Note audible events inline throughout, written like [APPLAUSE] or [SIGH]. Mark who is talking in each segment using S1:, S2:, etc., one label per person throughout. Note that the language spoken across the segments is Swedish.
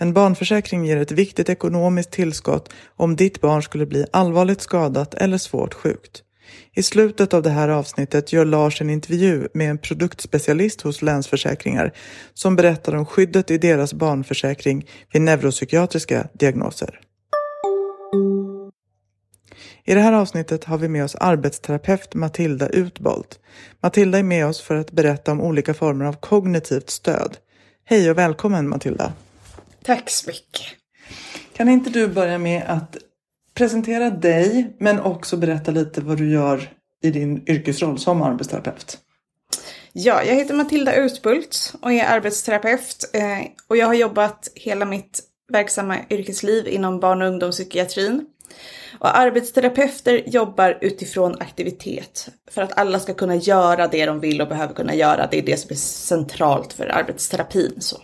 S1: En barnförsäkring ger ett viktigt ekonomiskt tillskott om ditt barn skulle bli allvarligt skadat eller svårt sjukt. I slutet av det här avsnittet gör Lars en intervju med en produktspecialist hos Länsförsäkringar som berättar om skyddet i deras barnförsäkring vid neuropsykiatriska diagnoser. I det här avsnittet har vi med oss arbetsterapeut Matilda Utbolt. Matilda är med oss för att berätta om olika former av kognitivt stöd. Hej och välkommen Matilda!
S2: Tack så mycket.
S1: Kan inte du börja med att presentera dig men också berätta lite vad du gör i din yrkesroll som arbetsterapeut?
S2: Ja, jag heter Matilda Utbult och är arbetsterapeut eh, och jag har jobbat hela mitt verksamma yrkesliv inom barn och ungdomspsykiatrin. Och arbetsterapeuter jobbar utifrån aktivitet för att alla ska kunna göra det de vill och behöver kunna göra. Det är det som är centralt för arbetsterapin. Så.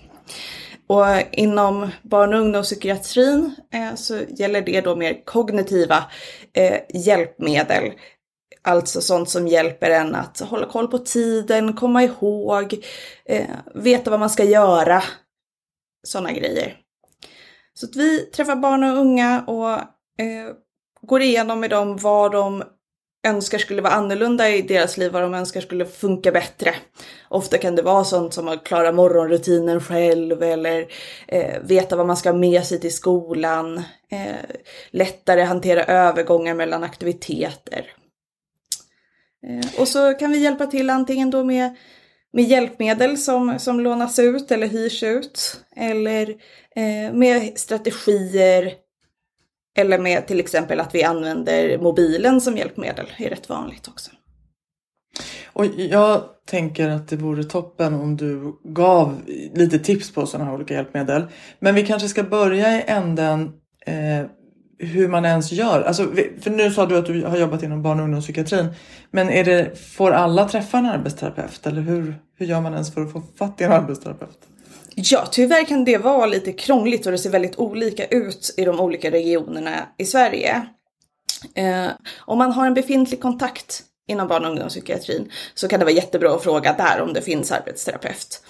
S2: Och inom barn och ungdomspsykiatrin eh, så gäller det då mer kognitiva eh, hjälpmedel. Alltså sånt som hjälper en att hålla koll på tiden, komma ihåg, eh, veta vad man ska göra. Sådana grejer. Så att vi träffar barn och unga och går igenom med dem vad de önskar skulle vara annorlunda i deras liv, vad de önskar skulle funka bättre. Ofta kan det vara sånt som att klara morgonrutinen själv eller eh, veta vad man ska ha med sig till skolan. Eh, lättare hantera övergångar mellan aktiviteter. Eh, och så kan vi hjälpa till antingen då med, med hjälpmedel som, som lånas ut eller hyrs ut. Eller eh, med strategier eller med till exempel att vi använder mobilen som hjälpmedel är rätt vanligt också.
S1: Och jag tänker att det vore toppen om du gav lite tips på sådana här olika hjälpmedel. Men vi kanske ska börja i änden eh, hur man ens gör. Alltså, för nu sa du att du har jobbat inom barn och ungdomspsykiatrin. Men är det, får alla träffa en arbetsterapeut? Eller hur, hur gör man ens för att få fatt i en arbetsterapeut?
S2: Ja, tyvärr kan det vara lite krångligt och det ser väldigt olika ut i de olika regionerna i Sverige. Eh, om man har en befintlig kontakt inom barn och ungdomspsykiatrin så kan det vara jättebra att fråga där om det finns arbetsterapeut.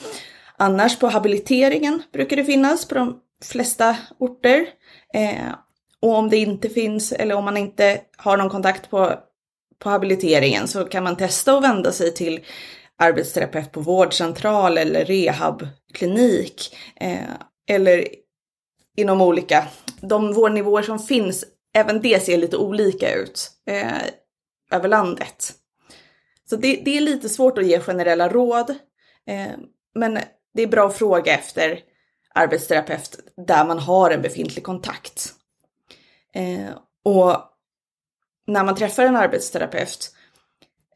S2: Annars på habiliteringen brukar det finnas på de flesta orter. Eh, och om det inte finns eller om man inte har någon kontakt på, på habiliteringen så kan man testa att vända sig till arbetsterapeut på vårdcentral eller rehabklinik. Eh, eller inom olika, de vårdnivåer som finns, även det ser lite olika ut eh, över landet. Så det, det, är lite svårt att ge generella råd. Eh, men det är bra att fråga efter arbetsterapeut där man har en befintlig kontakt. Eh, och när man träffar en arbetsterapeut Eh,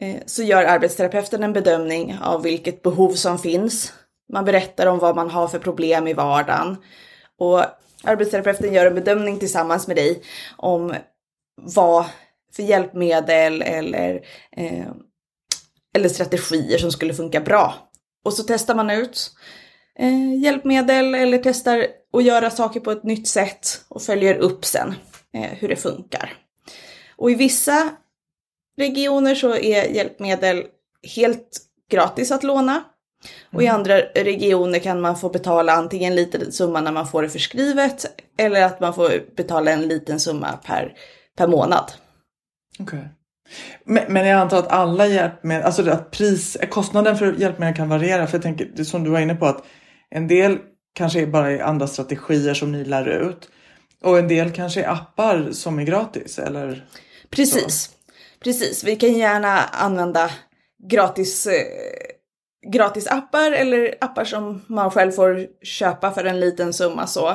S2: Eh, så gör arbetsterapeuten en bedömning av vilket behov som finns. Man berättar om vad man har för problem i vardagen. Och arbetsterapeuten gör en bedömning tillsammans med dig om vad för hjälpmedel eller, eh, eller strategier som skulle funka bra. Och så testar man ut eh, hjälpmedel eller testar att göra saker på ett nytt sätt och följer upp sen eh, hur det funkar. Och i vissa regioner så är hjälpmedel helt gratis att låna. Och i andra regioner kan man få betala antingen en liten summa när man får det förskrivet eller att man får betala en liten summa per, per månad.
S1: Okej. Men, men jag antar att alla hjälpmedel, alltså att pris, kostnaden för hjälpmedel kan variera. För jag tänker, det som du var inne på, att en del kanske är bara är andra strategier som ni lär ut. Och en del kanske är appar som är gratis, eller?
S2: Precis. Precis. Vi kan gärna använda gratis, eh, gratis appar eller appar som man själv får köpa för en liten summa så.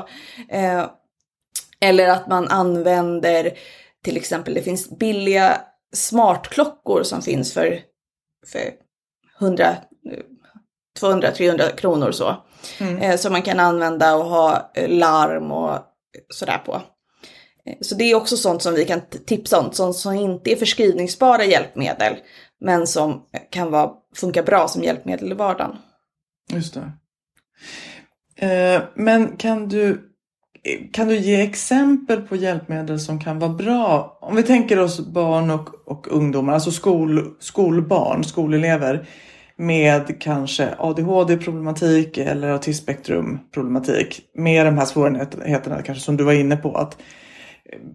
S2: Eh, eller att man använder till exempel, det finns billiga smartklockor som finns för, för 100, 200-300 kronor så.
S1: Mm.
S2: Eh, som man kan använda och ha eh, larm och sådär på. Eh, så det är också sånt som vi kan tipsa om, sånt som inte är förskrivningsbara hjälpmedel, men som kan vara, funka bra som hjälpmedel i vardagen.
S1: Just det. Eh, men kan du, kan du ge exempel på hjälpmedel som kan vara bra? Om vi tänker oss barn och, och ungdomar, alltså skol, skolbarn, skolelever med kanske ADHD-problematik eller autismspektrum-problematik. Med de här svårigheterna kanske som du var inne på. Att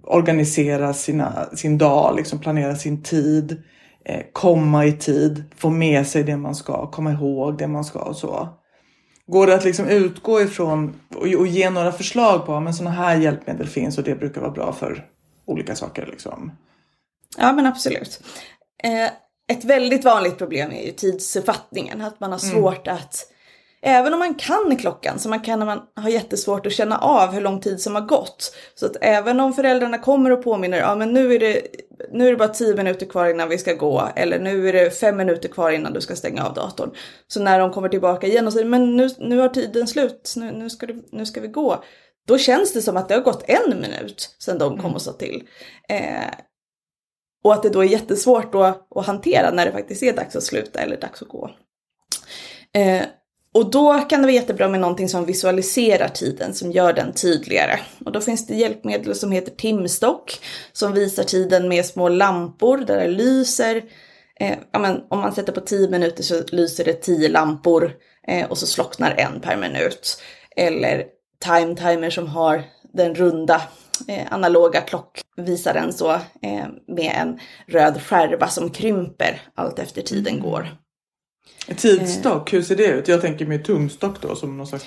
S1: organisera sina, sin dag, liksom planera sin tid, eh, komma i tid, få med sig det man ska, komma ihåg det man ska och så. Går det att liksom utgå ifrån och, ge några förslag på men sådana här hjälpmedel finns och det brukar vara bra för olika saker liksom?
S2: Ja, men absolut. Eh, ett väldigt vanligt problem är ju tidsuppfattningen, att man har svårt att Även om man kan klockan så man kan när man har jättesvårt att känna av hur lång tid som har gått. Så att även om föräldrarna kommer och påminner, ja men nu är det, nu är det bara 10 minuter kvar innan vi ska gå. Eller nu är det 5 minuter kvar innan du ska stänga av datorn. Så när de kommer tillbaka igen och säger, men nu, nu har tiden slut, nu, nu, ska du, nu ska vi gå. Då känns det som att det har gått en minut sedan de kom och sa till. Eh, och att det då är jättesvårt då att hantera när det faktiskt är dags att sluta eller dags att gå. Eh, och då kan det vara jättebra med någonting som visualiserar tiden, som gör den tydligare. Och då finns det hjälpmedel som heter timstock, som visar tiden med små lampor där det lyser. Eh, ja, men om man sätter på 10 minuter så lyser det 10 lampor eh, och så slocknar en per minut. Eller time timer som har den runda eh, analoga klockvisaren så eh, med en röd skärva som krymper allt efter tiden går.
S1: Tidsstock, hur ser det ut? Jag tänker med tumstock då som någon slags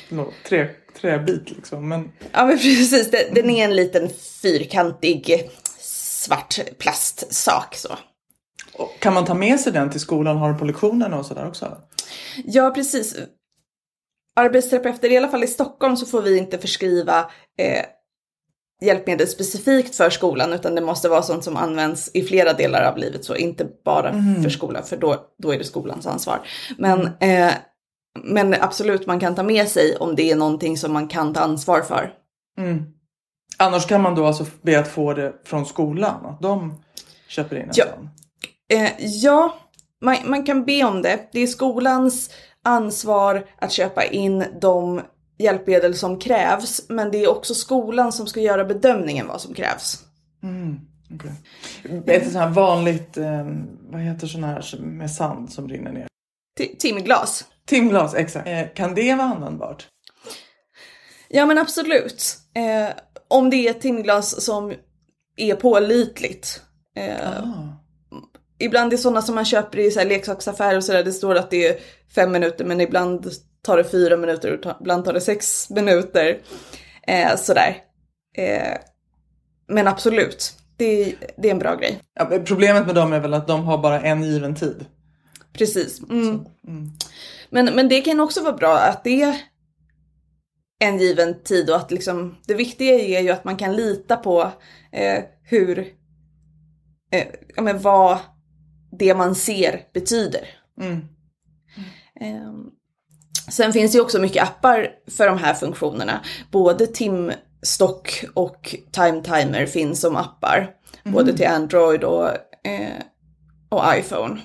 S1: trä, träbit liksom. Men
S2: Ja men precis, den är en liten fyrkantig svart plastsak så.
S1: och kan man ta med sig den till skolan? Har den på lektionerna och sådär också?
S2: Ja precis. Arbetsterapeuter, i alla fall i Stockholm så får vi inte förskriva eh, hjälpmedel specifikt för skolan utan det måste vara sånt som används i flera delar av livet så inte bara för skolan för då, då är det skolans ansvar. Men, eh, men absolut man kan ta med sig om det är någonting som man kan ta ansvar för.
S1: Annars kan man då alltså be att få det från skolan? Att de köper in en
S2: Ja.
S1: sån?
S2: Eh, ja, man, man kan be om det. Det är skolans ansvar att köpa in de hjälpmedel som krävs, men det är också skolan som ska göra bedömningen vad som krävs.
S1: Okej. Ett sånt här vanligt, eh, vad heter sån här med sand som rinner ner?
S2: Ti- Timglas.
S1: Timglas, exakt. Eh, kan det vara användbart?
S2: Ja men absolut. Eh, om det är ett timglas som är pålitligt. Eh, Ibland är sådana som man köper i så här leksaksaffärer och sådär, det står att det är fem minuter men ibland tar det fyra minuter och ibland tar det sex minuter. Eh, sådär. Eh, men absolut, det, det är en bra grej.
S1: Ja, problemet med dem är väl att de har bara en given tid.
S2: Precis. Mm. Men, men det kan också vara bra att det är en given tid och att liksom det viktiga är ju att man kan lita på eh, hur, eh, ja men vad det man ser betyder. Eh, sen finns det ju också mycket appar för de här funktionerna. Både timstock och time timer finns som appar. Både till Android och, eh, och iPhone.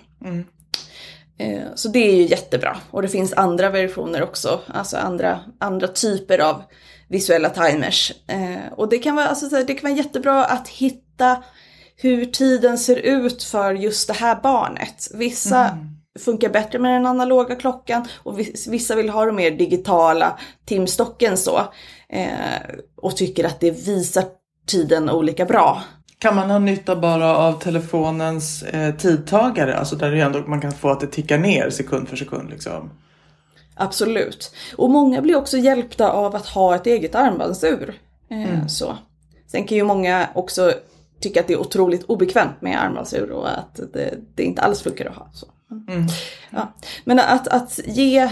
S2: Eh, Så det är ju jättebra. Och det finns andra versioner också, alltså andra, andra typer av visuella timers. Eh, Och det kan, vara, alltså, det kan vara jättebra att hitta hur tiden ser ut för just det här barnet. Vissa funkar bättre med den analoga klockan och vis- vissa vill ha de mer digitala timstocken så. Eh, och tycker att det visar tiden olika bra.
S1: Kan man ha nytta bara av telefonens eh, tidtagare? Alltså där ändå, man kan få att det tickar ner sekund för sekund liksom.
S2: Absolut. Och många blir också hjälpta av att ha ett eget armbandsur. Eh, så. Sen kan ju många också tycka att det är otroligt obekvämt med armbandsur och att det, det inte alls funkar att ha. Så. Mm. Ja. Men att, att ge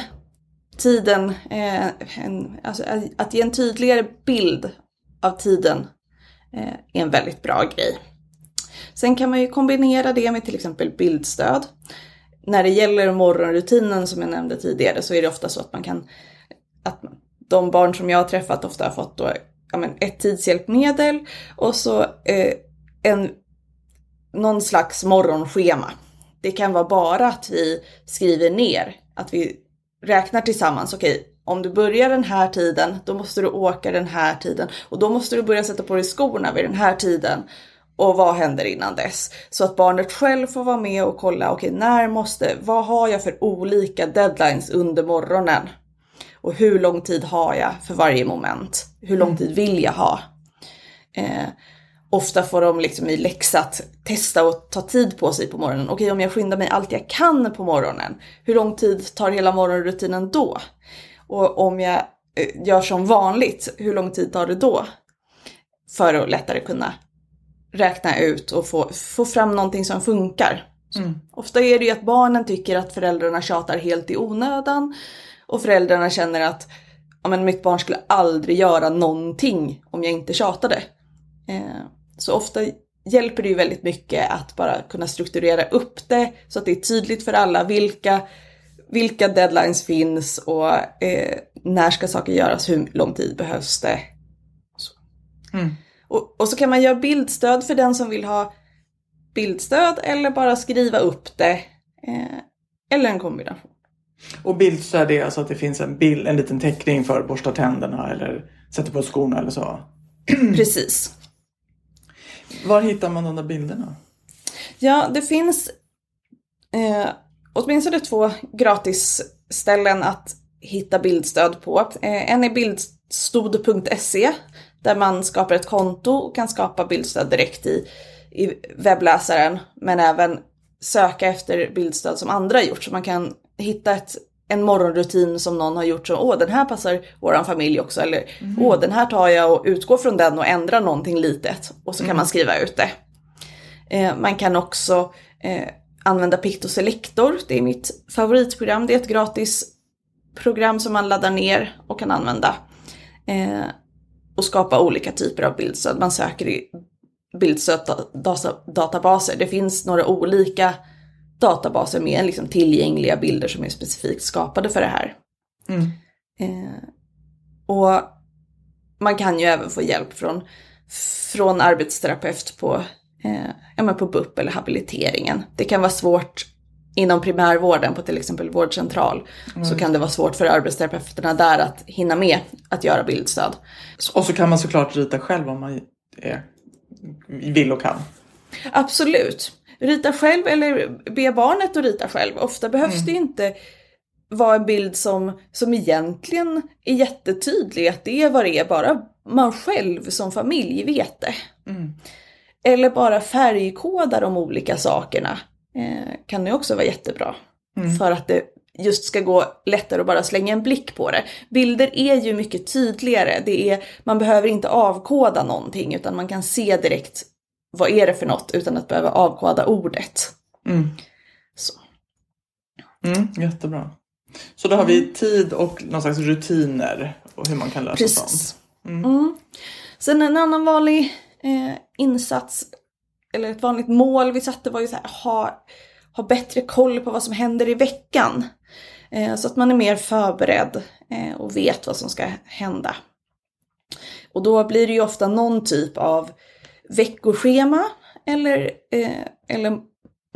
S2: tiden, eh, en, alltså, att, att ge en tydligare bild av tiden eh, är en väldigt bra grej. Sen kan man ju kombinera det med till exempel bildstöd. När det gäller morgonrutinen som jag nämnde tidigare så är det ofta så att man kan, att de barn som jag har träffat ofta har fått då, ja, men ett tidshjälpmedel och så eh, en, någon slags morgonschema. Det kan vara bara att vi skriver ner, att vi räknar tillsammans, okej, om du börjar den här tiden, då måste du åka den här tiden och då måste du börja sätta på dig skorna vid den här tiden. Och vad händer innan dess? Så att barnet själv får vara med och kolla, okej, när måste, vad har jag för olika deadlines under morgonen? Och hur lång tid har jag för varje moment? Hur lång tid vill jag ha? Eh, ofta får de liksom i läxa att testa och ta tid på sig på morgonen. Okej, om jag skyndar mig allt jag kan på morgonen, hur lång tid tar hela morgonrutinen då? Och om jag eh, gör som vanligt, hur lång tid tar det då? För att lättare kunna räkna ut och få, få fram någonting som funkar. Ofta är det ju att barnen tycker att föräldrarna tjatar helt i onödan och föräldrarna känner att ja, men mitt barn skulle aldrig göra någonting om jag inte tjatade. Eh, så ofta hjälper det ju väldigt mycket att bara kunna strukturera upp det så att det är tydligt för alla vilka, vilka deadlines finns och eh, när ska saker göras, hur lång tid behövs det. Så. Och, och så kan man göra bildstöd för den som vill ha bildstöd eller bara skriva upp det. Eh, eller en kombination.
S1: Och bildstöd är alltså att det finns en, bild, en liten teckning för borsta tänderna eller sätta på skorna eller så.
S2: Precis.
S1: Var hittar man de där bilderna?
S2: Ja, det finns eh, åtminstone två gratisställen att hitta bildstöd på. Eh, en är bildstod.se där man skapar ett konto och kan skapa bildstöd direkt i, i webbläsaren. Men även söka efter bildstöd som andra har gjort. Så man kan hitta ett, en morgonrutin som någon har gjort som åh den här passar våran familj också. Eller åh den här tar jag och utgår från den och ändrar någonting litet. Och så kan man skriva ut det. Eh, man kan också eh, använda Picto Selector. Det är mitt favoritprogram. Det är ett gratis program som man laddar ner och kan använda. Eh, och skapa olika typer av bildstöd. Man söker i bildstöd-databaser. Det finns några olika databaser med liksom tillgängliga bilder som är specifikt skapade för det här. Eh, och man kan ju även få hjälp från, från arbetsterapeut på, eh, ja, men på BUP eller habiliteringen. Det kan vara svårt inom primärvården på till exempel vårdcentral. Så kan det vara svårt för arbetsterapeuterna där att hinna med att göra bildstöd.
S1: Och så kan man såklart rita själv om man är, vill och kan.
S2: Absolut. Rita själv eller be barnet att rita själv. Ofta behövs det ju inte vara en bild som, som egentligen är jättetydlig att det är vad det är. Bara man själv som familj vet det. Eller bara färgkoda de olika sakerna. Eh, kan ju också vara jättebra. För att det just ska gå lättare att bara slänga en blick på det. Bilder är ju mycket tydligare. Det är, man behöver inte avkoda någonting utan man kan se direkt vad är det för något utan att behöva avkoda ordet. Så.
S1: Mm, jättebra. Så då har vi tid och någon slags rutiner och hur man kan lösa sånt.
S2: Precis. Mm. Sen en annan vanlig eh, insats, eller ett vanligt mål vi satte var ju så här, ha, ha bättre koll på vad som händer i veckan. Eh, så att man är mer förberedd eh, och vet vad som ska hända. Och då blir det ju ofta någon typ av veckoschema eller, eh, eller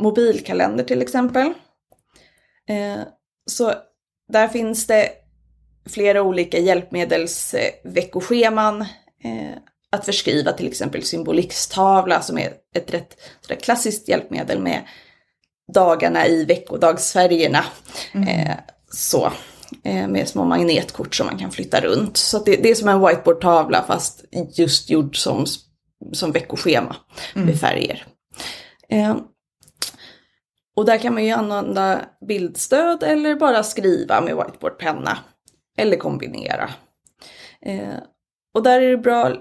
S2: mobilkalender till exempel. Eh, så där finns det flera olika hjälpmedelsveckoscheman eh, att förskriva, till exempel symbolikstavla som är ett rätt sådär klassiskt hjälpmedel med dagarna i veckodagsfärgerna. Eh, så, eh, med små magnetkort som man kan flytta runt. Så det, det är som en whiteboardtavla fast just gjord som, som veckoschema med färger. Eh, och där kan man ju använda bildstöd eller bara skriva med whiteboardpenna. Eller kombinera. Eh, och där är det bra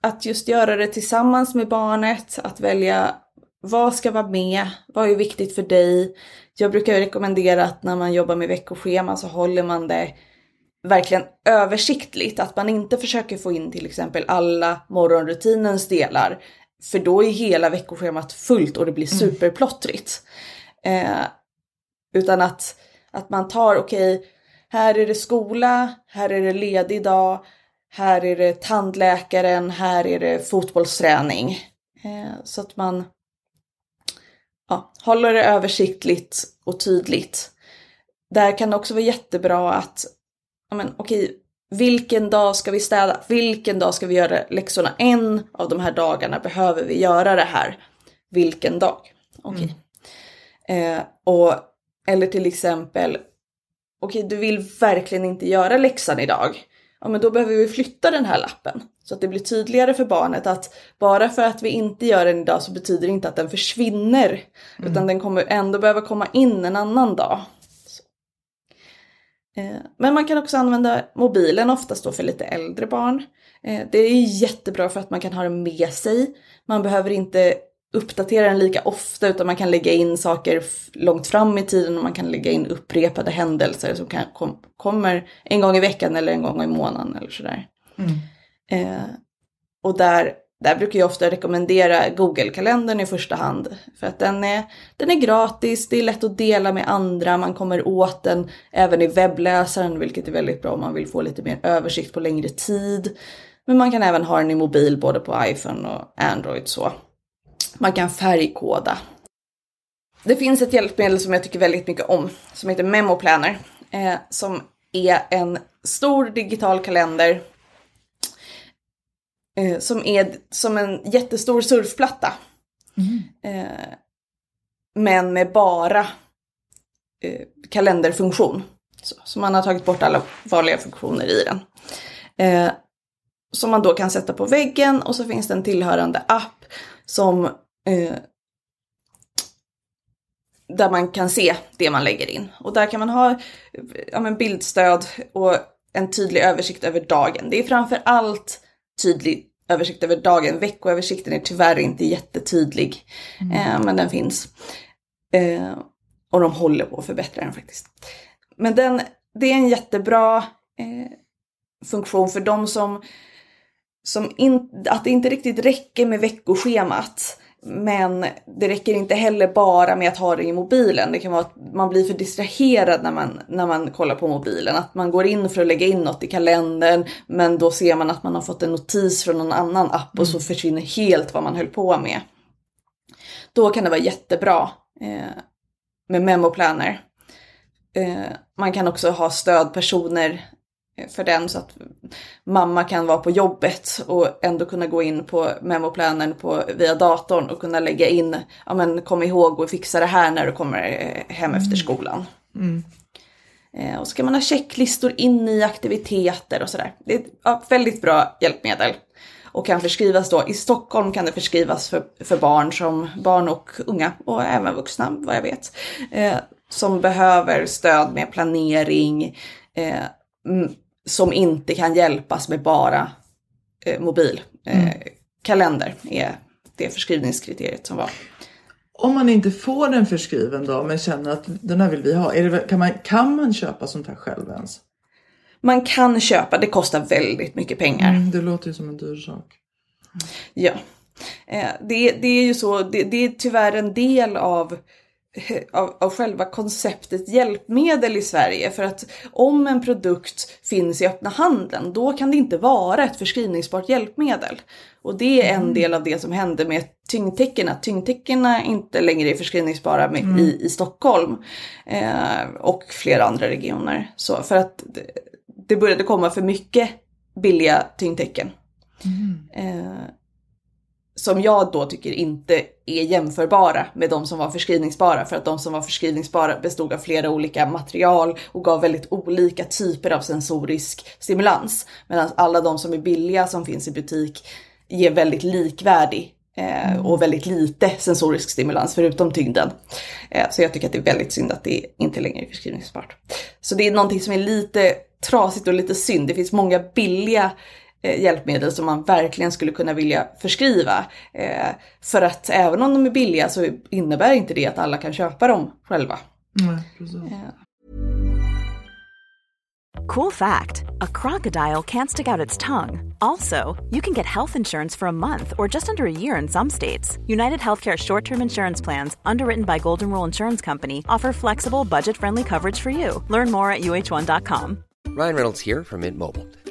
S2: att just göra det tillsammans med barnet, att välja vad ska vara med, vad är viktigt för dig. Jag brukar rekommendera att när man jobbar med veckoschema så håller man det verkligen översiktligt, att man inte försöker få in till exempel alla morgonrutinens delar, för då är hela veckoschemat fullt och det blir superplottrigt. Eh, utan att, att man tar, okej, här är det skola, här är det ledig dag, här är det tandläkaren, här är det fotbollsträning. Eh, så att man ja, håller det översiktligt och tydligt. Där kan det också vara jättebra att, men okej, vilken dag ska vi städa? Vilken dag ska vi göra läxorna? En av de här dagarna behöver vi göra det här. Vilken dag? Okej. Eh, och, eller till exempel, okej du vill verkligen inte göra läxan idag. Ja men då behöver vi flytta den här lappen. Så att det blir tydligare för barnet att bara för att vi inte gör den idag så betyder det inte att den försvinner. Utan den kommer ändå behöva komma in en annan dag. Eh, Men man kan också använda mobilen oftast då för lite äldre barn. Eh, Det är jättebra för att man kan ha den med sig. Man behöver inte uppdatera den lika ofta utan man kan lägga in saker långt fram i tiden och man kan lägga in upprepade händelser som kan, kom, kommer en gång i veckan eller en gång i månaden eller sådär. Eh, och där, där brukar jag ofta rekommendera Google-kalendern i första hand. För att den är, den är gratis, det är lätt att dela med andra, man kommer åt den även i webbläsaren, vilket är väldigt bra om man vill få lite mer översikt på längre tid. Men man kan även ha den i mobil, både på iPhone och Android så. Man kan färgkoda. Det finns ett hjälpmedel som jag tycker väldigt mycket om, som heter Memo Planner. Eh, som är en stor digital kalender eh, som är som en jättestor surfplatta. Eh, men med bara eh, kalenderfunktion. Så, så man har tagit bort alla vanliga funktioner i den. Eh, som man då kan sätta på väggen och så finns det en tillhörande app som eh, där man kan se det man lägger in. Och där kan man ha ja, men bildstöd och en tydlig översikt över dagen. Det är framför allt tydlig översikt över dagen. Veckoöversikten är tyvärr inte jättetydlig, eh, men den finns. Eh, och de håller på att förbättra den faktiskt. Men den, det är en jättebra eh, funktion för de som, som in, att det inte riktigt räcker med veckoschemat. Men det räcker inte heller bara med att ha det i mobilen. Det kan vara att man blir för distraherad när man, när man kollar på mobilen. Att man går in för att lägga in något i kalendern men då ser man att man har fått en notis från någon annan app och så försvinner helt vad man höll på med. Då kan det vara jättebra eh, med Memo Planner. Eh, man kan också ha stödpersoner för den så att mamma kan vara på jobbet och ändå kunna gå in på memoplanen på, via datorn och kunna lägga in, ja men kom ihåg och fixa det här när du kommer eh, hem efter skolan. Eh, och så kan man ha checklistor in i aktiviteter och sådär. Det är ett väldigt bra hjälpmedel. Och kan förskrivas då, i Stockholm kan det förskrivas för, för barn, som, barn och unga och även vuxna vad jag vet. Eh, som behöver stöd med planering, eh, mm, som inte kan hjälpas med bara eh, mobil. Eh, Kalender är det förskrivningskriteriet som var.
S1: Om man inte får den förskriven då men känner att den här vill vi ha. Det, kan, man, kan man köpa sånt här själv ens?
S2: Man kan köpa, det kostar väldigt mycket pengar.
S1: Mm, det låter ju som en dyr sak.
S2: Ja. Eh, det, det är ju så, det, det är tyvärr en del av, av, av själva konceptet hjälpmedel i Sverige. För att om en produkt finns i öppna handeln, då kan det inte vara ett förskrivningsbart hjälpmedel. Och det är en del av det som hände med tyngdtecken, att tyngdtäckena inte längre är förskrivningsbara med, i, i Stockholm eh, och flera andra regioner. Så för att det, det började komma för mycket billiga tyngdtecken. Eh, som jag då tycker inte är jämförbara med de som var förskrivningsbara. För att de som var förskrivningsbara bestod av flera olika material och gav väldigt olika typer av sensorisk stimulans. Medan alla de som är billiga som finns i butik ger väldigt likvärdig eh, och väldigt lite sensorisk stimulans förutom tyngden. Eh, så jag tycker att det är väldigt synd att det inte längre är förskrivningsbart. Så det är någonting som är lite trasigt och lite synd. Det finns många billiga hjälpmedel som man verkligen skulle kunna vilja förskriva. Eh, för att även om de är billiga så innebär inte det att alla kan köpa dem själva.
S1: Nej, precis.
S3: Cool fact a crocodile can't stick out its tongue. Also, you can get health insurance for a month or just under a year in some states. United Healthcare short term insurance plans, underwritten by Golden Rule Insurance Company, offer flexible, budget friendly coverage for you. Learn more at uh1.com.
S4: Ryan Reynolds here from Mint Mobile.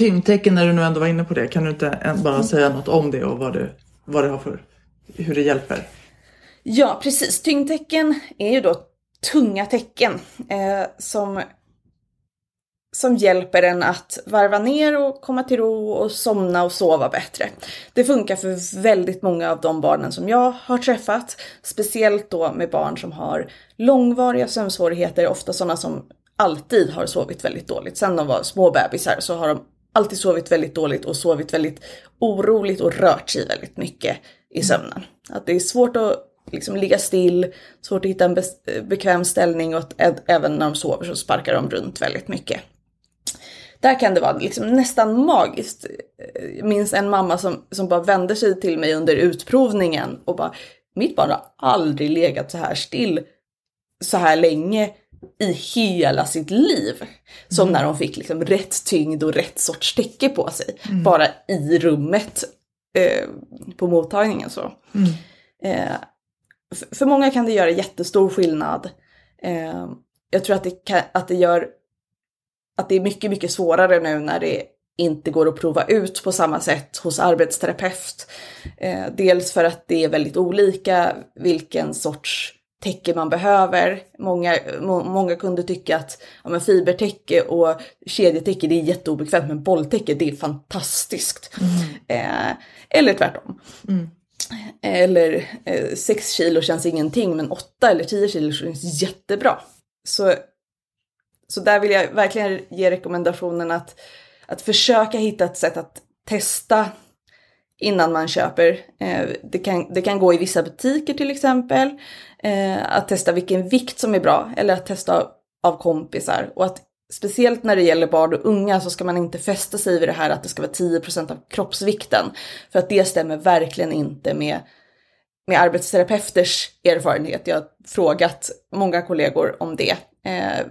S1: Tyngdtecken, när du nu ändå var inne på det, kan du inte bara säga något om det och vad det, vad det har för, hur det hjälper?
S2: Ja, precis. Tyngdtecken är ju då tunga tecken eh, som, som hjälper en att varva ner och komma till ro och somna och sova bättre. Det funkar för väldigt många av de barnen som jag har träffat, speciellt då med barn som har långvariga sömnsvårigheter, ofta sådana som alltid har sovit väldigt dåligt. Sen de var små bebisar så har de alltid sovit väldigt dåligt och sovit väldigt oroligt och rört sig väldigt mycket i sömnen. Att det är svårt att liksom ligga still, svårt att hitta en bes- bekväm ställning och att även när de sover så sparkar de runt väldigt mycket. Där kan det vara liksom nästan magiskt. Jag minns en mamma som, som bara vände sig till mig under utprovningen och bara Mitt barn har aldrig legat så här still så här länge i hela sitt liv. Som när de fick liksom rätt tyngd och rätt sorts täcke på sig. Bara i rummet eh, på mottagningen så. Eh, f- för många kan det göra jättestor skillnad. Eh, jag tror att det, kan, att det gör att det är mycket, mycket svårare nu när det inte går att prova ut på samma sätt hos arbetsterapeut. Eh, dels för att det är väldigt olika vilken sorts täcke man behöver. Många, må, många kunde tycka att ja, men fibertäcke och kedjetäcke det är jätteobekvämt men bolltäcke det är fantastiskt. Eh, eller tvärtom. Eller eh, 6 kilo känns ingenting men 8 eller 10 kilo känns jättebra. Så, så där vill jag verkligen ge rekommendationen att, att försöka hitta ett sätt att testa innan man köper. Eh, det, kan, det kan gå i vissa butiker till exempel. Eh, att testa vilken vikt som är bra eller att testa av kompisar. Och att speciellt när det gäller barn och unga så ska man inte fästa sig vid det här att det ska vara 10% av kroppsvikten. För att det stämmer verkligen inte med, med arbetsterapeuters erfarenhet. Jag har frågat många kollegor om det. Eh,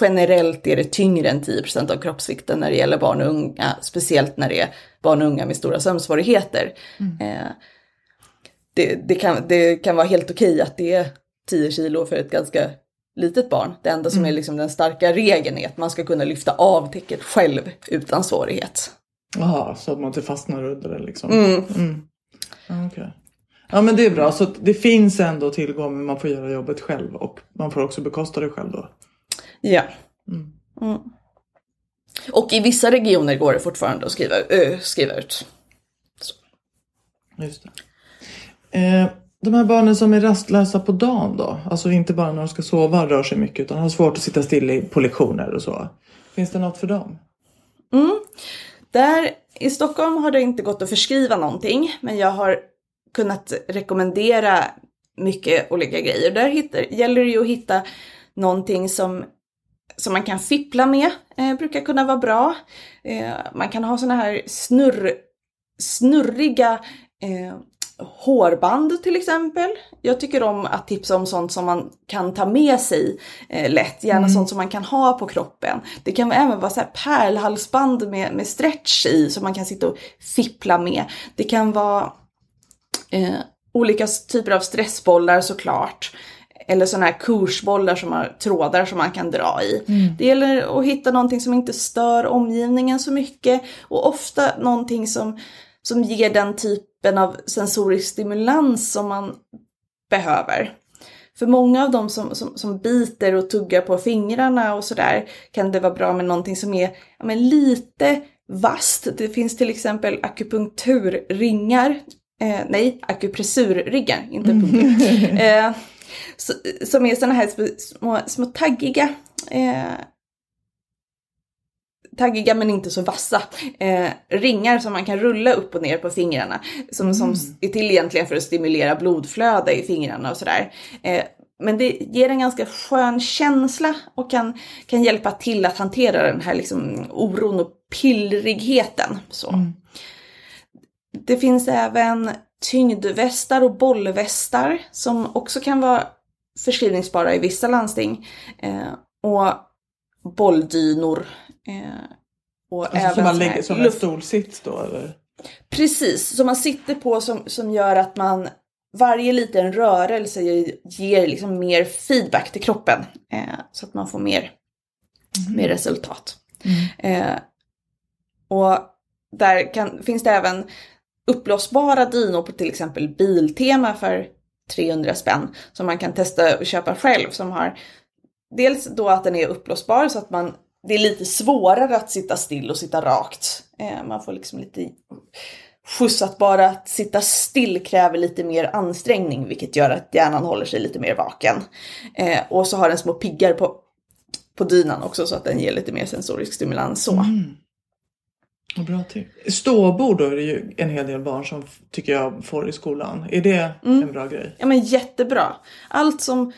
S2: Generellt är det tyngre än 10% av kroppsvikten när det gäller barn och unga, speciellt när det är barn och unga med stora sömnsvårigheter. Eh, det, det, kan, det kan vara helt okej att det är 10 kilo för ett ganska litet barn. Det enda som är liksom den starka regeln är att man ska kunna lyfta av täcket själv utan svårighet.
S1: Jaha, så att man inte fastnar under det liksom. Mm. Ja, okej. Ja men det är bra, så det finns ändå tillgång men man får göra jobbet själv och man får också bekosta det själv då.
S2: Ja. Mm. Och i vissa regioner går det fortfarande att skriva, ö, skriva ut. Så.
S1: Just. Eh, de här barnen som är rastlösa på dagen då? Alltså inte bara när de ska sova rör sig mycket utan har svårt att sitta still på lektioner och så. Finns det något för dem?
S2: Där i Stockholm har det inte gått att förskriva någonting, men jag har kunnat rekommendera mycket olika grejer. Där hittar, gäller det ju att hitta någonting som, som man kan fippla med, eh, brukar kunna vara bra. Eh, man kan ha såna här snurr, snurriga eh, hårband till exempel. Jag tycker om att tipsa om sånt som man kan ta med sig eh, lätt, gärna sånt som man kan ha på kroppen. Det kan även vara så här pärlhalsband med, med stretch i som man kan sitta och fippla med. Det kan vara eh, olika typer av stressbollar såklart. Eller sådana här kursbollar som har trådar som man kan dra i. Det gäller att hitta någonting som inte stör omgivningen så mycket. Och ofta någonting som, som ger den typen av sensorisk stimulans som man behöver. För många av dem som, som, som biter och tuggar på fingrarna och sådär kan det vara bra med någonting som är ja, men lite vasst. Det finns till exempel akupunkturringar, eh, nej akupressurringar, inte punkter. [LAUGHS] eh, så, som är sådana här små, små, taggiga eh, taggiga men inte så vassa eh, ringar som man kan rulla upp och ner på fingrarna. Som, som är till egentligen för att stimulera blodflöde i fingrarna och sådär. Eh, men det ger en ganska skön känsla och kan, kan hjälpa till att hantera den här liksom oron och pillrigheten. Så. Det finns även tyngdvästar och bollvästar som också kan vara förskrivningsbara i vissa landsting. Eh, och bolldynor. Eh, och
S1: Alltså
S2: även
S1: som man lägger som en stolsits då eller?
S2: Precis, som man sitter på som, som gör att man varje liten rörelse ger, liksom mer feedback till kroppen. Eh, så att man får mer, mer resultat. Eh, och där kan, finns det även uppblåsbara dynor på till exempel Biltema för 300 spänn. Som man kan testa och köpa själv. Som har dels då att den är uppblåsbar så att man det är lite svårare att sitta still och sitta rakt. Eh, man får liksom lite skjuts att bara att sitta still kräver lite mer ansträngning vilket gör att hjärnan håller sig lite mer vaken. Eh, och så har den små piggar på, på dynan också så att den ger lite mer sensorisk stimulans så.
S1: Mm. Bra tips. Ståbord då är det ju en hel del barn som tycker jag får i skolan. Är det en bra grej?
S2: Ja men jättebra. Allt som,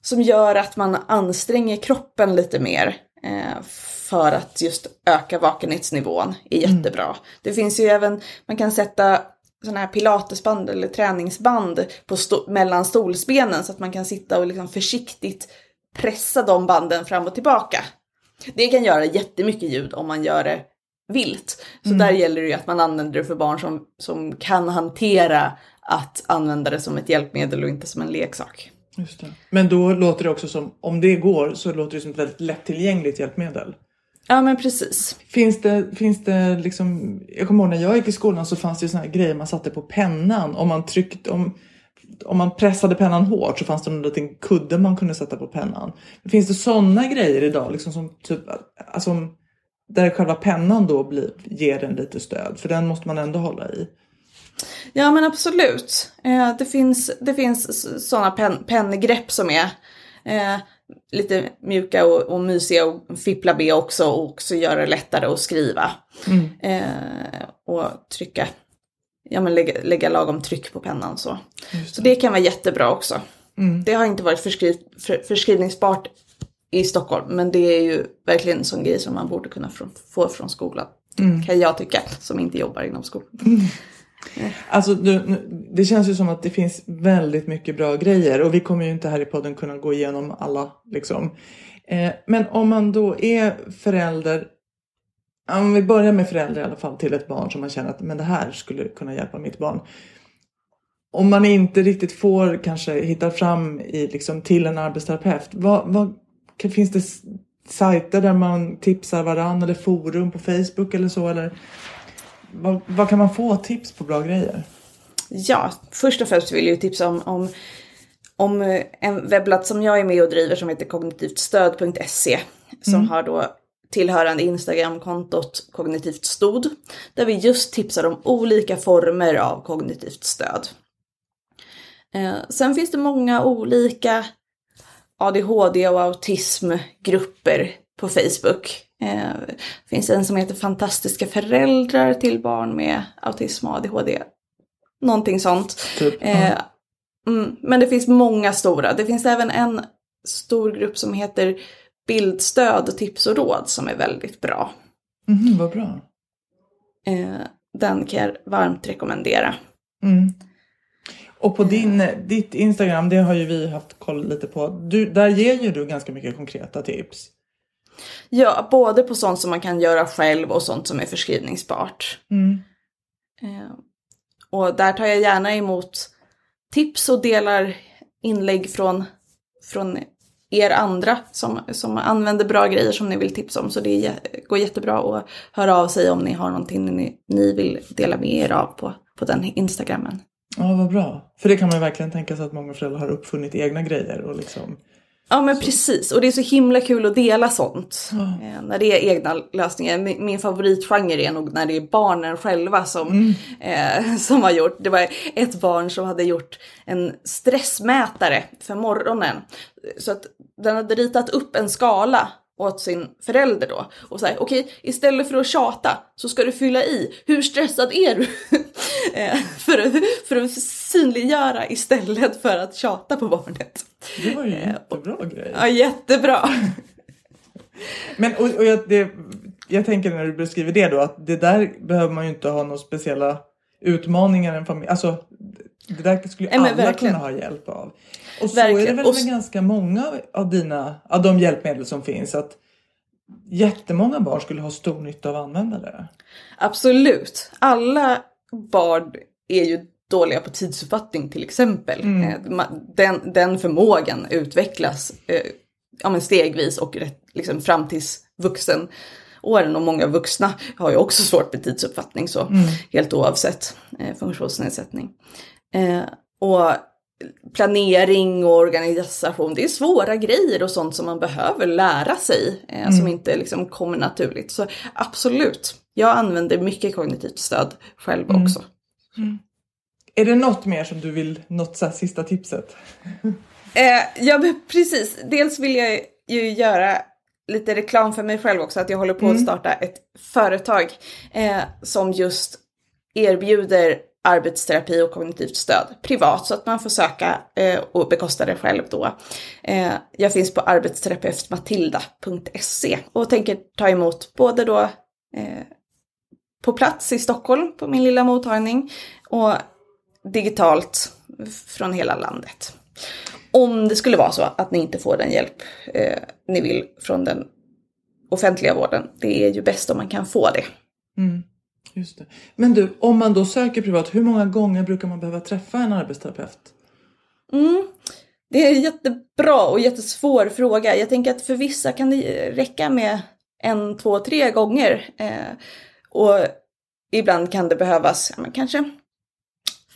S2: som gör att man anstränger kroppen lite mer eh, för att just öka vakenhetsnivån är jättebra. Det finns ju även, man kan sätta sådana här pilatesband eller träningsband på sto- mellan stolsbenen så att man kan sitta och liksom försiktigt pressa de banden fram och tillbaka. Det kan göra jättemycket ljud om man gör det vilt. Så där gäller det ju att man använder det för barn som, som kan hantera att använda det som ett hjälpmedel och inte som en leksak.
S1: Just det. Men då låter det också som, om det går så låter det som ett väldigt lättillgängligt hjälpmedel.
S2: Ja men precis.
S1: Finns det, finns det liksom, jag kommer ihåg när jag gick i skolan så fanns det ju såna här grejer man satte på pennan. Om man tryckte, om, om man pressade pennan hårt så fanns det någon liten kudde man kunde sätta på pennan. Finns det sådana grejer idag liksom som typ, alltså där själva pennan då blir, ger den lite stöd? För den måste man ändå hålla i.
S2: Ja men absolut. Eh, det finns, det finns sådana pen, penngrepp som är eh, lite mjuka och, och mysiga och fippla med också och också göra det lättare att skriva. Eh, och trycka, ja men lägga, lägga lagom tryck på pennan så. Så det kan vara jättebra också. Det har inte varit förskriv, för, förskrivningsbart i Stockholm men det är ju verkligen en sån grej som man borde kunna få, från skolan. Kan jag tycka, som inte jobbar inom skolan. [LAUGHS]
S1: Alltså du, det känns ju som att det finns väldigt mycket bra grejer och vi kommer ju inte här i podden kunna gå igenom alla liksom. Eh, men om man då är förälder, om vi börjar med förälder i alla fall till ett barn som man känner att men det här skulle kunna hjälpa mitt barn. Om man inte riktigt får kanske hitta fram i, liksom, till en arbetsterapeut, vad, vad, finns det sajter där man tipsar varann eller forum på Facebook eller så? Eller, vad, vad kan man få tips på bra grejer?
S2: Ja, först och främst vill jag ju tipsa om, om, om eh, en webbplats som jag är med och driver som heter kognitivtstöd.se. Som har då tillhörande Instagramkontot Kognitivt Stod, där vi just tipsar om olika former av kognitivt stöd. Eh, sen finns det många olika ADHD och autismgrupper på Facebook. Eh, det finns en som heter Fantastiska föräldrar till barn med autism och ADHD. Någonting sånt.
S1: Typ,
S2: Eh, mm, men det finns många stora. Det finns även en stor grupp som heter Bildstöd, tips och råd som är väldigt bra.
S1: Mhm, vad bra.
S2: Eh, den kan jag varmt rekommendera.
S1: Mm. Och på din, ditt Instagram, det har ju vi haft koll lite på. Du, där ger ju du ganska mycket konkreta tips.
S2: Ja, både på sånt som man kan göra själv och sånt som är förskrivningsbart.
S1: Mm.
S2: Eh, och där tar jag gärna emot tips och delar inlägg från, från er andra som, som använder bra grejer som ni vill tipsa om. Så det går jättebra att höra av sig om ni har någonting ni, ni vill dela med er av på, på den Instagrammen.
S1: Ja, vad bra. För det kan man verkligen tänka sig att många föräldrar har uppfunnit egna grejer och liksom.
S2: Ja men precis, och det är så himla kul att dela sånt. Eh, när det är egna lösningar. Min, min favoritgenre är nog när det är barnen själva som, eh, [LAUGHS] som har gjort. Det var ett barn som hade gjort en stressmätare för morgonen. Så att den hade ritat upp en skala åt sin förälder då. Och säger okej, istället för att tjata så ska du fylla i, hur stressad är du? [LAUGHS] Eh, för, att, för att synliggöra istället för att tjata på barnet.
S1: Det var ju en jättebra grej.
S2: Ja, jättebra. [LAUGHS]
S1: Men och, och jag, det, jag tänker när du beskriver det då att det där behöver man ju inte ha några speciella utmaningar en familj. Alltså det där skulle ju alla
S2: verkligen.
S1: kunna ha hjälp av. Och så är det
S2: Verkligen.
S1: väl
S2: Och
S1: med ganska många av dina, av de hjälpmedel som finns att jättemånga barn skulle ha stor nytta av att använda det.
S2: Absolut. Alla barn är ju dåliga på tidsuppfattning till exempel. Eh, ma- Den, den förmågan utvecklas eh, ja, men stegvis och rätt, liksom, fram tills vuxen åren och många vuxna har ju också svårt med tidsuppfattning så helt oavsett eh, funktionsnedsättning. Eh, och planering och organisation, det är svåra grejer och sånt som man behöver lära sig eh, som inte liksom kommer naturligt. Så absolut, jag använder mycket kognitivt stöd själv också.
S1: Är det något mer som du vill, något så sista tipset? [LAUGHS]
S2: Eh, ja, precis. Dels vill jag ju göra lite reklam för mig själv också, att jag håller på att starta ett företag eh, som just erbjuder arbetsterapi och kognitivt stöd privat så att man får söka eh, och bekosta det själv då. Eh, jag finns på arbetsterapeutmatilda.se och tänker ta emot både då eh, på plats i Stockholm på min lilla mottagning och digitalt från hela landet. Om det skulle vara så att ni inte får den hjälp eh, ni vill från den offentliga vården, det är ju bäst om man kan få det. Mm.
S1: Just det. Men du, om man då söker privat, hur många gånger brukar man behöva träffa en arbetsterapeut?
S2: Det är en jättebra och jättesvår fråga. Jag tänker att för vissa kan det räcka med en, två, tre gånger. Eh, och ibland kan det behövas ja, kanske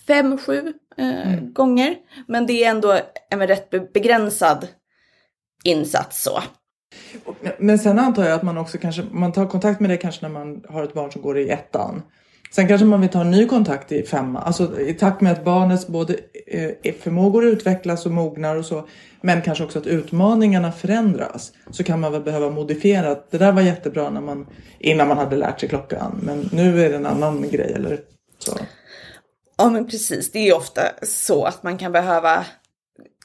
S2: fem, sju eh, gånger. Men det är ändå en rätt be- begränsad insats så.
S1: Men sen antar jag att man också kanske, man tar kontakt med det kanske när man har ett barn som går i ettan. Sen kanske man vill ta en ny kontakt i femman, alltså i takt med att barnets både eh, förmågor utvecklas och mognar och så. Men kanske också att utmaningarna förändras. Så kan man väl behöva modifiera. att Det där var jättebra när man, innan man hade lärt sig klockan. Men nu är det en annan grej eller så.
S2: Ja men precis, det är ofta så att man kan behöva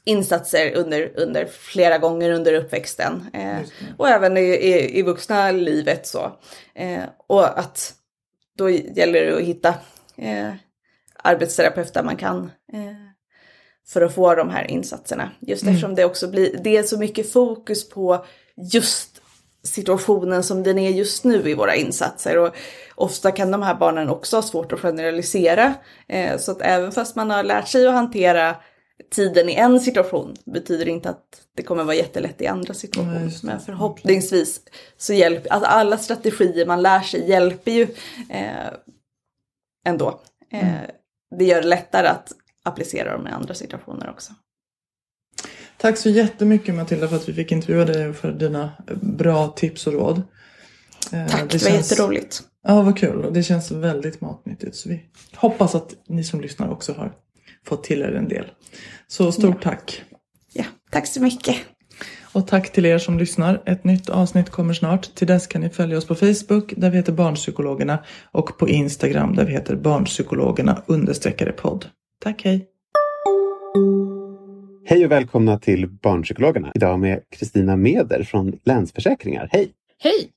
S2: insatser under, under flera gånger under uppväxten. Eh, och även i, i, i vuxna livet så. Eh, och att då gäller det att hitta eh, arbetsterapeuter man kan eh, för att få de här insatserna. Just eftersom det också blir, det är så mycket fokus på just situationen som den är just nu i våra insatser. Och ofta kan de här barnen också ha svårt att generalisera. Eh, så att även fast man har lärt sig att hantera tiden i en situation betyder det inte att det kommer vara jättelätt i andra situationer.
S1: Det.
S2: Men förhoppningsvis så hjälper, alltså alla strategier man lär sig hjälper ju eh, ändå. Eh, Det gör det lättare att applicera dem i andra situationer också.
S1: Tack så jättemycket Matilda för att vi fick intervjua dig och för dina bra tips och råd. Eh,
S2: Tack, det, var jätteroligt.
S1: Ja, vad kul. Det känns väldigt matnyttigt. Så vi hoppas att ni som lyssnar också har fått till er en del. Så stort ja. tack.
S2: Ja, tack så mycket.
S1: Och tack till er som lyssnar. Ett nytt avsnitt kommer snart. Till dess kan ni följa oss på Facebook där vi heter Barnpsykologerna och på Instagram där vi heter Barnpsykologerna understreckade podd. Tack, hej!
S5: Hej och välkomna till Barnpsykologerna. Idag med Kristina Meder från Länsförsäkringar. Hej!
S6: Hej!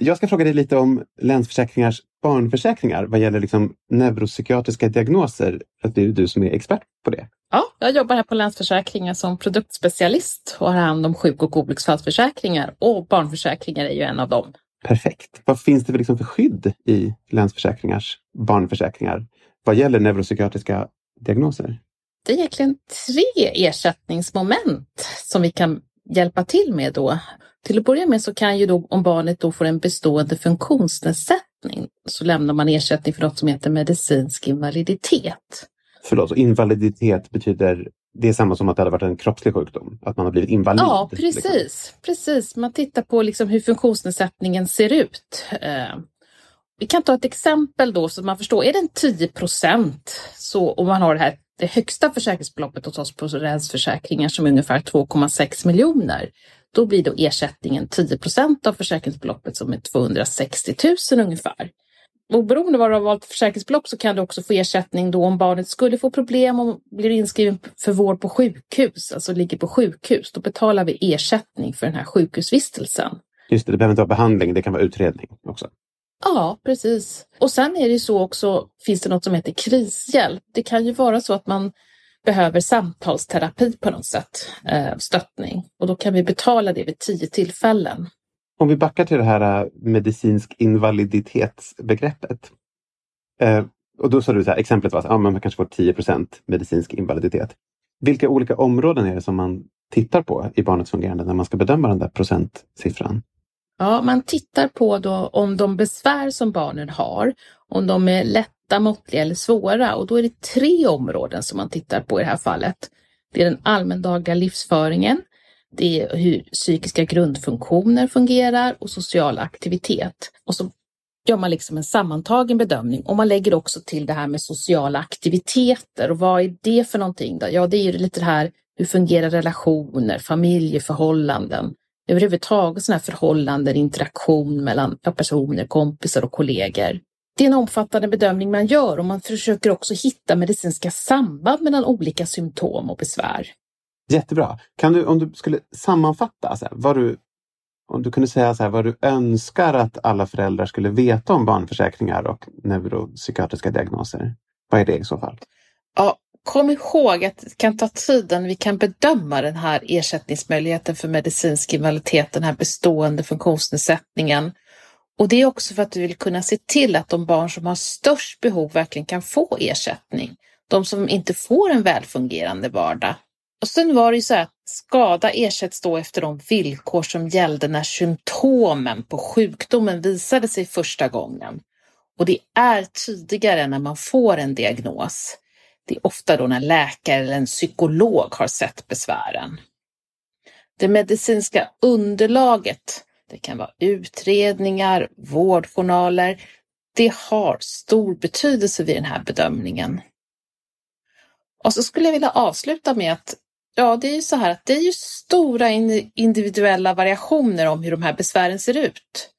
S5: Jag ska fråga dig lite om Länsförsäkringars barnförsäkringar vad gäller liksom neuropsykiatriska diagnoser. Att det är du som är expert på det.
S6: Ja, jag jobbar här på Länsförsäkringar som produktspecialist och har hand om sjuk och olycksfallsförsäkringar och barnförsäkringar är ju en av dem.
S5: Perfekt. Vad finns det för, liksom för skydd i Länsförsäkringars barnförsäkringar vad gäller neuropsykiatriska diagnoser?
S6: Det är egentligen tre ersättningsmoment som vi kan hjälpa till med då. Till att börja med så kan ju då om barnet då får en bestående funktionsnedsättning så lämnar man ersättning för något som heter medicinsk invaliditet.
S5: Förlåt, invaliditet betyder det är samma som att det hade varit en kroppslig sjukdom, att man har blivit invalid?
S6: Ja, precis. Liksom. precis. Man tittar på liksom hur funktionsnedsättningen ser ut. Eh, vi kan ta ett exempel då så man förstår. Är den 10 procent så om man har det här det högsta försäkringsbeloppet hos oss på Rensförsäkringar som är ungefär 2,6 miljoner, då blir då ersättningen 10 procent av försäkringsbeloppet som är 260 000 ungefär. Oberoende av vad du har valt försäkringsbelopp så kan du också få ersättning då om barnet skulle få problem och blir inskriven för vård på sjukhus, alltså ligger på sjukhus. Då betalar vi ersättning för den här sjukhusvistelsen.
S5: Just det, det behöver inte vara behandling, det kan vara utredning också.
S6: Ja, precis. Och sen är det så också, finns det något som heter krishjälp. Det kan ju vara så att man behöver samtalsterapi på något sätt, eh, stöttning. Och då kan vi betala det vid tio tillfällen.
S5: Om vi backar till det här eh, medicinsk invaliditetsbegreppet. Eh, och då sa du så här, exemplet var att ja, man kanske får 10% medicinsk invaliditet. Vilka olika områden är det som man tittar på i barnets fungerande när man ska bedöma den där procentsiffran?
S6: Ja, man tittar på då om de besvär som barnen har, om de är lätta, måttliga eller svåra och då är det tre områden som man tittar på i det här fallet. Det är den allmändagliga livsföringen, det är hur psykiska grundfunktioner fungerar och social aktivitet. Och så gör man liksom en sammantagen bedömning och man lägger också till det här med sociala aktiviteter. Och vad är det för någonting? Då? Ja, det är ju lite det här hur fungerar relationer, familjeförhållanden, överhuvudtaget sådana här förhållanden, interaktion mellan personer, kompisar och kollegor. Det är en omfattande bedömning man gör och man försöker också hitta medicinska samband mellan olika symptom och besvär.
S5: Jättebra. Kan du, om du skulle sammanfatta så här, vad du, om du kunde säga så här, vad du önskar att alla föräldrar skulle veta om barnförsäkringar och neuropsykiatriska diagnoser. Vad är det i så fall?
S6: Ja, kom ihåg att det kan ta tid innan vi kan bedöma den här ersättningsmöjligheten för medicinsk invaliditet, den här bestående funktionsnedsättningen. Och det är också för att vi vill kunna se till att de barn som har störst behov verkligen kan få ersättning. De som inte får en välfungerande vardag. Och sen var det ju så att skada ersätts då efter de villkor som gällde när symptomen på sjukdomen visade sig första gången. Och det är tidigare när man får en diagnos. Det är ofta då när läkare eller en psykolog har sett besvären. Det medicinska underlaget, det kan vara utredningar, vårdjournaler, det har stor betydelse vid den här bedömningen. Och så skulle jag vilja avsluta med att Ja, det är ju så här att det är ju stora individuella variationer om hur de här besvären ser ut.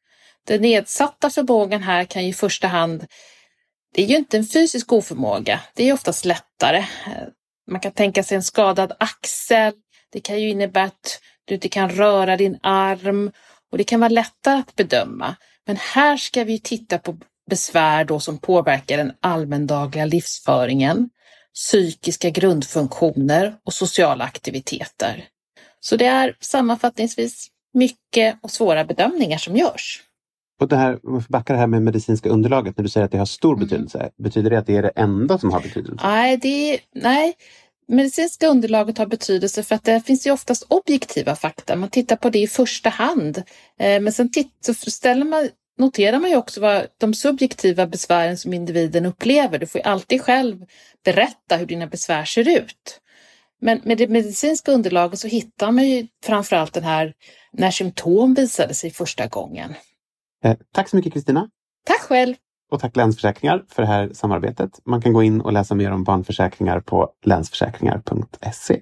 S6: Den nedsatta förmågan här kan ju i första hand, det är ju inte en fysisk oförmåga, det är oftast lättare. Man kan tänka sig en skadad axel, det kan ju innebära att du inte kan röra din arm och det kan vara lättare att bedöma. Men här ska vi titta på besvär då som påverkar den allmändagliga livsföringen psykiska grundfunktioner och sociala aktiviteter. Så det är sammanfattningsvis mycket och svåra bedömningar som görs.
S5: Och det här, om backar det här med medicinska underlaget, när du säger att det har stor mm. betydelse, betyder det att det är det enda som har betydelse?
S6: Nej, det nej, medicinska underlaget har betydelse för att det finns ju oftast objektiva fakta. Man tittar på det i första hand. Eh, men sen så ställer man noterar man ju också vad de subjektiva besvären som individen upplever. Du får ju alltid själv berätta hur dina besvär ser ut. Men med det medicinska underlaget så hittar man ju framförallt den här när symptom visade sig första gången.
S5: Eh, tack så mycket Kristina.
S6: Tack själv.
S5: Och tack Länsförsäkringar för det här samarbetet. Man kan gå in och läsa mer om barnförsäkringar på länsförsäkringar.se.